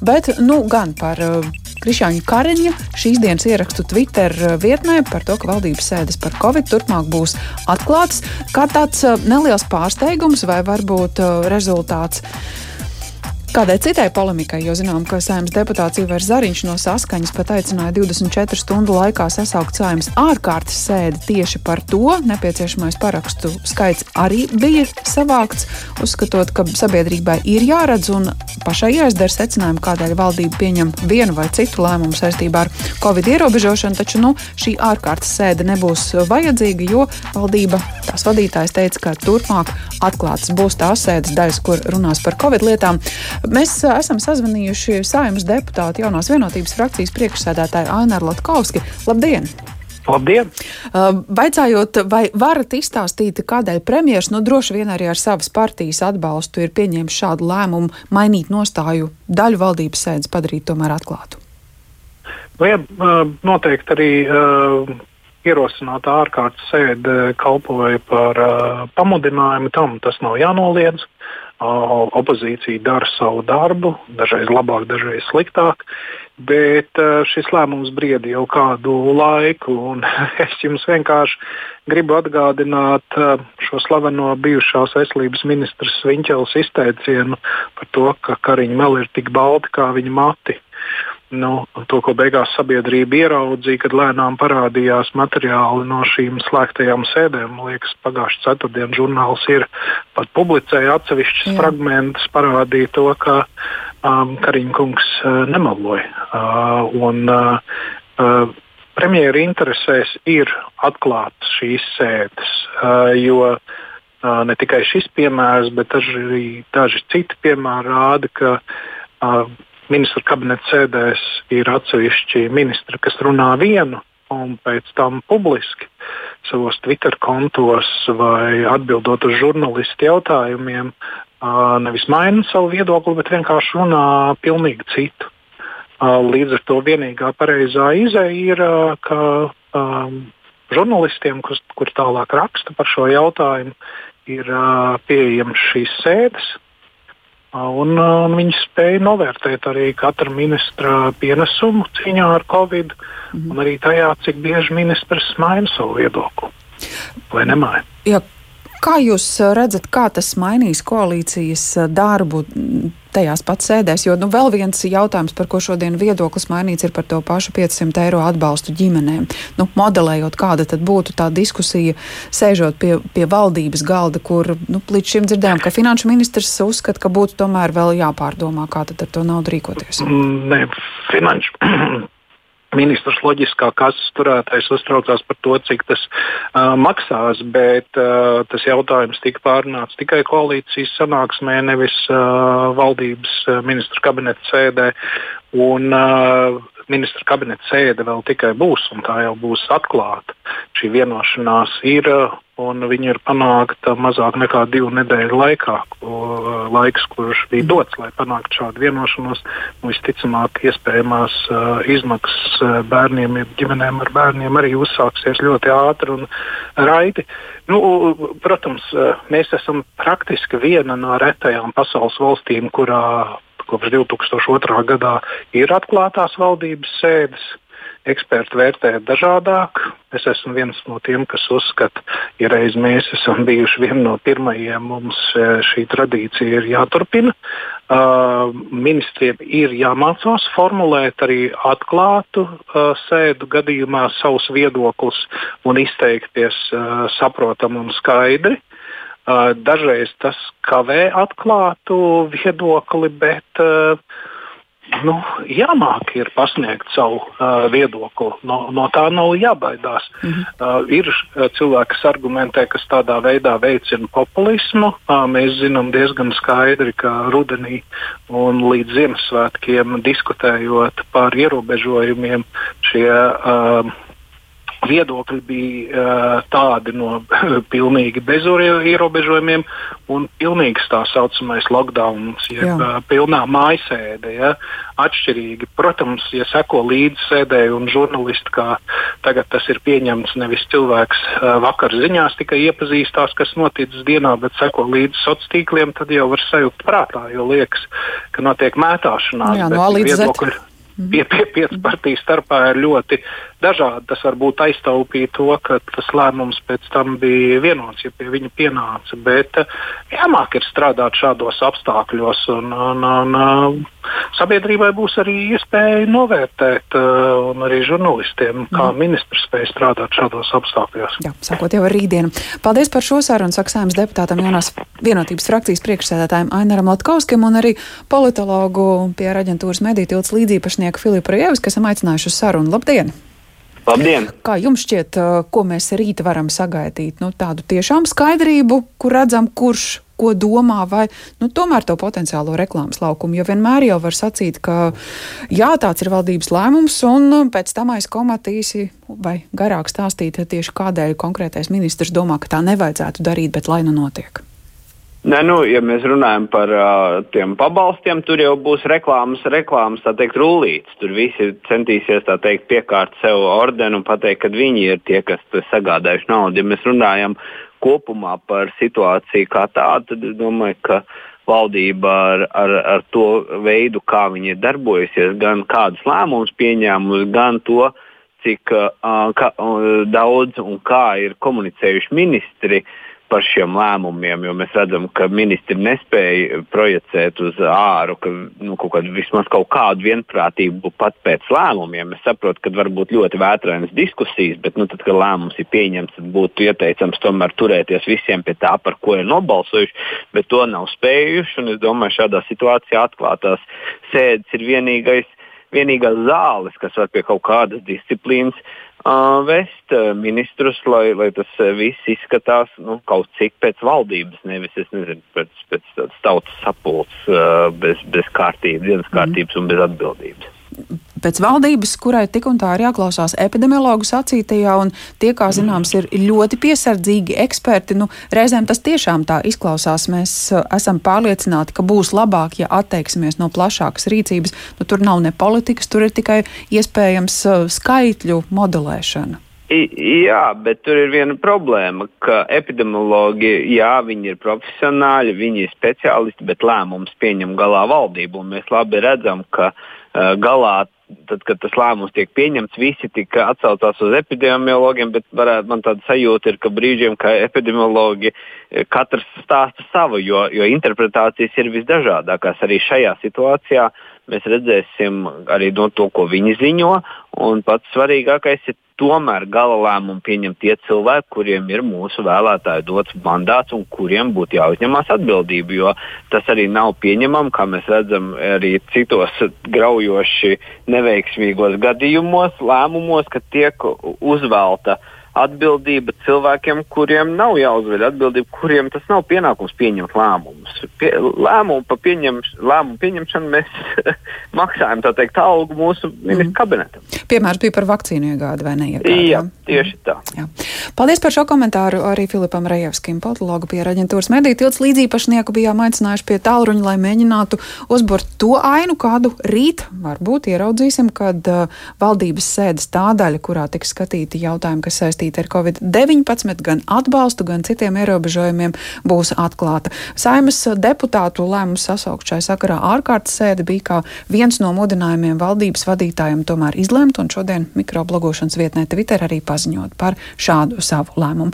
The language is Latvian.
Bet nu, gan par Krišāņa Kariņa šīs dienas ierakstu Twitter vietnē par to, ka valdības sēdes par Covid turpmāk būs atklātas. Kā tāds neliels pārsteigums vai varbūt rezultāts Kādai citai polemikai, jo zinām, ka saimnes deputāts Ivars Zariņš no saskaņas pat aicināja 24 stundu laikā sasaukt saimnes ārkārtas sēdi tieši par to. Nepieciešamais parakstu skaits arī bija savākts, uzskatot, ka sabiedrībai ir jāredz un pašai jāizdara secinājumi, kādēļ valdība pieņem vienu vai citu lēmumu saistībā ar Covid ierobežošanu, taču nu, šī ārkārtas sēde nebūs vajadzīga, jo valdība, tās vadītājs teica, ka turpmāk atklātas būs tās sēdes daļas, kur runās par Covid lietām. Mēs esam sazvanījuši Sājumas deputātu jaunās vienotības frakcijas priekšsēdētāju Aināru Latkovski. Labdien! Labdien! Vaicājot, vai varat izstāstīt, kādēļ premjerministrs, nu droši vien arī ar savas partijas atbalstu, ir pieņēmis šādu lēmumu mainīt nostāju daļu valdības sēdes padarīt tomēr atklātu? Nu, ja, noteikti arī ierosināta ārkārtas sēde kalpoja par pamudinājumu tam, tas nav jānoliedz. Opozīcija dara savu darbu, dažreiz labāk, dažreiz sliktāk, bet šis lēmums brieda jau kādu laiku. Es jums vienkārši gribu atgādināt šo slaveno bijušās veselības ministras Viņķels izteicienu par to, ka Kariņa meli ir tik balti kā viņa mati nu, to, ko beigās sabiedrība ieraudzīja, kad lēnām parādījās materiāli no šīm slēgtajām sēdēm. Liekas, pagājušā ceturtdienā žurnāls ir pat publicēja atsevišķus fragmentus, parādīja to, ka um, Kariņkungs uh, nemaloja. Uh, un, uh, uh, Premjeras interesēs ir atklāt šīs sēdes, uh, jo uh, ne tikai šis piemērs, bet arī daži citi piemēri rāda, ka uh, ministru kabineta sēdēs ir atsevišķi ministri, kas runā vienu un pēc tam publiski savos Twitter kontos vai atbildot uz žurnālistu jautājumiem, nevis maina savu viedokli, bet vienkārši runā pilnīgi citu. Līdz ar to vienīgā pareizā izēja ir, ka um, žurnālistiem, kur, tālāk raksta par šo jautājumu, ir uh, pieejamas šīs sēdes, Un, un viņi spēja novērtēt arī katra ministra pienesumu cīņā ar covid, mm -hmm. un arī tajā, cik bieži ministrs maina savu viedokli vai nemaina. Jā. Kā jūs redzat, kā tas mainīs koalīcijas darbu tajās pat sēdēs. Jo nu, vēl viens jautājums, par ko šodien viedoklis mainīts, ir par to pašu 500 eiro atbalstu ģimenēm. Nu, modelējot, kāda tad būtu tā diskusija, sēžot pie, pie valdības galda, kur nu, līdz šim dzirdējām, ka finanšu ministrs uzskata, ka būtu tomēr vēl jāpārdomā, kā tad ar to naudu rīkoties. Mm, ne, finanšu ministrs loģiskā kases turētājs uztraucās par to, cik tas uh, maksās, bet uh, tas jautājums tika pārunāts tikai koalīcijas sanāksmē, nevis uh, valdības uh, ministru kabineta sēdē. Un, uh, ministra kabineta sēde vēl tikai būs, un tā jau būs atklāta. Šī vienošanās ir, un viņa ir panākta mazāk nekā divu nedēļu laikā, ko, laiks, kurš bija dots, lai panāktu šādu vienošanos. Visticamāk, iespējamās uh, izmaksas uh, bērniem, ģimenēm ar bērniem arī uzsāksies ļoti ātri un raiti. Nu, protams, mēs esam praktiski viena no retajām pasaules valstīm, kurā kopš 2002. gadā ir atklātās valdības sēdes. Eksperti vērtē dažādāk. Es esmu viens no tiem, kas uzskata, ja reiz mēs esam bijuši vieni no pirmajiem, mums e, šī tradīcija ir jāturpina. Uh, ministriem ir jāmācās formulēt arī atklātu uh, sēdu gadījumā savus viedokļus un izteikties uh, saprotami un skaidri. Dažreiz tas kavē atklātu viedokli, bet nu, jāmāk ir pasniegt savu uh, viedokli. No, no tā nav jābaidās. Mm -hmm. uh, ir cilvēki, kas argumentē, kas tādā veidā veicina populismu. Uh, mēs zinām diezgan skaidri, ka rudenī un līdz Ziemassvētkiem diskutējot par ierobežojumiem šie. Uh, viedokļi bija uh, tādi no pilnīgi bez ierobežojumiem un pilnīgs tā saucamais lockdown, jeb uh, pilnā mājasēde. Ja, atšķirīgi. Protams, ja seko līdzi sēdēji un žurnālisti, kā tagad tas ir pieņemts, nevis cilvēks uh, vakar ziņās tikai iepazīstās, kas noticis dienā, bet seko līdzi sociāliem tīkliem, tad jau var sajūt prātā, jo liekas, ka notiek mētāšanās. Jā, no līdz viedokļi. Pie, pie piecu partiju starpā ir ļoti dažādi. Tas varbūt aiztaupīja to, ka tas lēmums pēc tam bija vienots, ja pie viņa pienāca. Bet eh, jāmāk ir strādāt šādos apstākļos, un, un, un sabiedrībai būs arī iespēja novērtēt, eh, un arī žurnālistiem, kā mm. ministrs spēj strādāt šādos apstākļos. Jā, sākot jau ar rītdienu. Paldies par šo sarunu, Sēmas deputātam Jonas vienotības frakcijas priekšsēdētājiem Ainaram Latkauskim un arī politologu pie aģentūras mediju tilts līdzīpašnieku Filipu Rievis, kas esam aicinājuši uz sarunu. Labdien! Labdien! Kā jums šķiet, ko mēs rīt varam sagaidīt? Nu, tādu tiešām skaidrību, kur redzam, kurš ko domā, vai nu, tomēr to potenciālo reklāmas laukumu. Jo vienmēr jau var sacīt, ka jā, tāds ir valdības lēmums, un pēc tam aiz komatīsi vai garāk stāstīt tieši kādēļ konkrētais ministrs domā, ka tā nevajadzētu darīt, bet lai nu notiek. Nē, nu, ja mēs runājam par uh, tiem pabalstiem, tur jau būs reklāmas, reklāmas tā teikt, rullītes. Tur visi centīsies teikt, piekārt sev ordeni un pateikt, ka viņi ir tie, kas sagādājuši naudu. Ja mēs runājam kopumā par situāciju kā tādu, tad es domāju, ka valdība ar, ar, ar to veidu, kā viņi ir darbojusies, gan kādus lēmumus pieņēmusi, gan to, cik uh, ka, uh, daudz un kā ir komunicējuši ministri. Uh, par šiem lēmumiem, jo mēs redzam, ka ministri nespēja projicēt uz āru ka, nu, kaut kādu, vismaz kaut kādu vienprātību pat pēc lēmumiem. Es saprotu, ka var būt ļoti vētrainas diskusijas, bet nu, tad, kad lēmums ir pieņemts, tad būtu ieteicams tomēr turēties visiem pie tā, par ko ir nobalsojuši, bet to nav spējuši. Es domāju, šādā situācijā atklātās sēdes ir vienīgais, vienīgās zāles, kas var pie kaut kādas disciplīnas vest ministrus, lai, lai tas viss izskatās nu, kaut cik pēc valdības, nevis nezinu, pēc, pēc tautas sapulces, bez, bez kārtības, dienas kārtības mm. un bez atbildības pēc valdības, kurai tik un tā ir jāklausās epidemiologu sacītajā, un tie, kā zināms, ir ļoti piesardzīgi eksperti. Nu, reizēm tas tiešām tā izklausās. Mēs uh, esam pārliecināti, ka būs labāk, ja atteiksimies no plašākas rīcības. Nu, tur nav ne politikas, tur ir tikai iespējams uh, skaitļu modelēšana. Jā, bet tur ir viena problēma, ka epidemiologi, jā, viņi ir profesionāļi, viņi ir speciālisti, bet lēmumus pieņem galā valdība. Mēs labi redzam, ka uh, galā tad, kad tas lēmums tiek pieņemts, visi tika atsaucās uz epidemiologiem, bet varētu, man tāda sajūta ir, ka brīžiem, ka epidemiologi eh, katrs stāsta savu, jo, jo interpretācijas ir visdažādākās. Arī šajā situācijā mēs redzēsim arī no to, ko viņi ziņo, un pats svarīgākais ir tomēr gala lēmumu pieņem tie cilvēki, kuriem ir mūsu vēlētāju dots mandāts un kuriem būtu jāuzņemas atbildība. Jo tas arī nav pieņemami, kā mēs redzam arī citos graujoši neveiksmīgos gadījumos, lēmumos, ka tiek uzvelta uh, atbildība cilvēkiem, kuriem nav jāuzveļ atbildība, kuriem tas nav pienākums pieņemt lēmumus. Pie, lēmumu par pieņem, lēmumu pieņemšanu mēs maksājam teikt, algu mūsu ministru mm. kabinetam. Piemērs bija par vakcīnu iegādi vai neiegādi? Jā, tieši tā. Jā. Paldies par šo komentāru arī Filipam Rejevskim, politologu pie aģentūras mediju tilts līdzīpašnieku bijām aicinājuši pie tālruņa, lai mēģinātu uzburt to ainu, kādu rīt varbūt ieraudzīsim, kad uh, valdības sēdes tā daļa, kurā tiks skatīti jautājumi, kas saistīti saistīta ar Covid-19, gan atbalstu, gan citiem ierobežojumiem būs atklāta. Saimas deputātu lēmums sasaukt šai sakarā ārkārtas sēde bija kā viens no mudinājumiem valdības vadītājiem tomēr izlemt, un šodien mikroblogošanas vietnē Twitter arī paziņot par šādu savu lēmumu.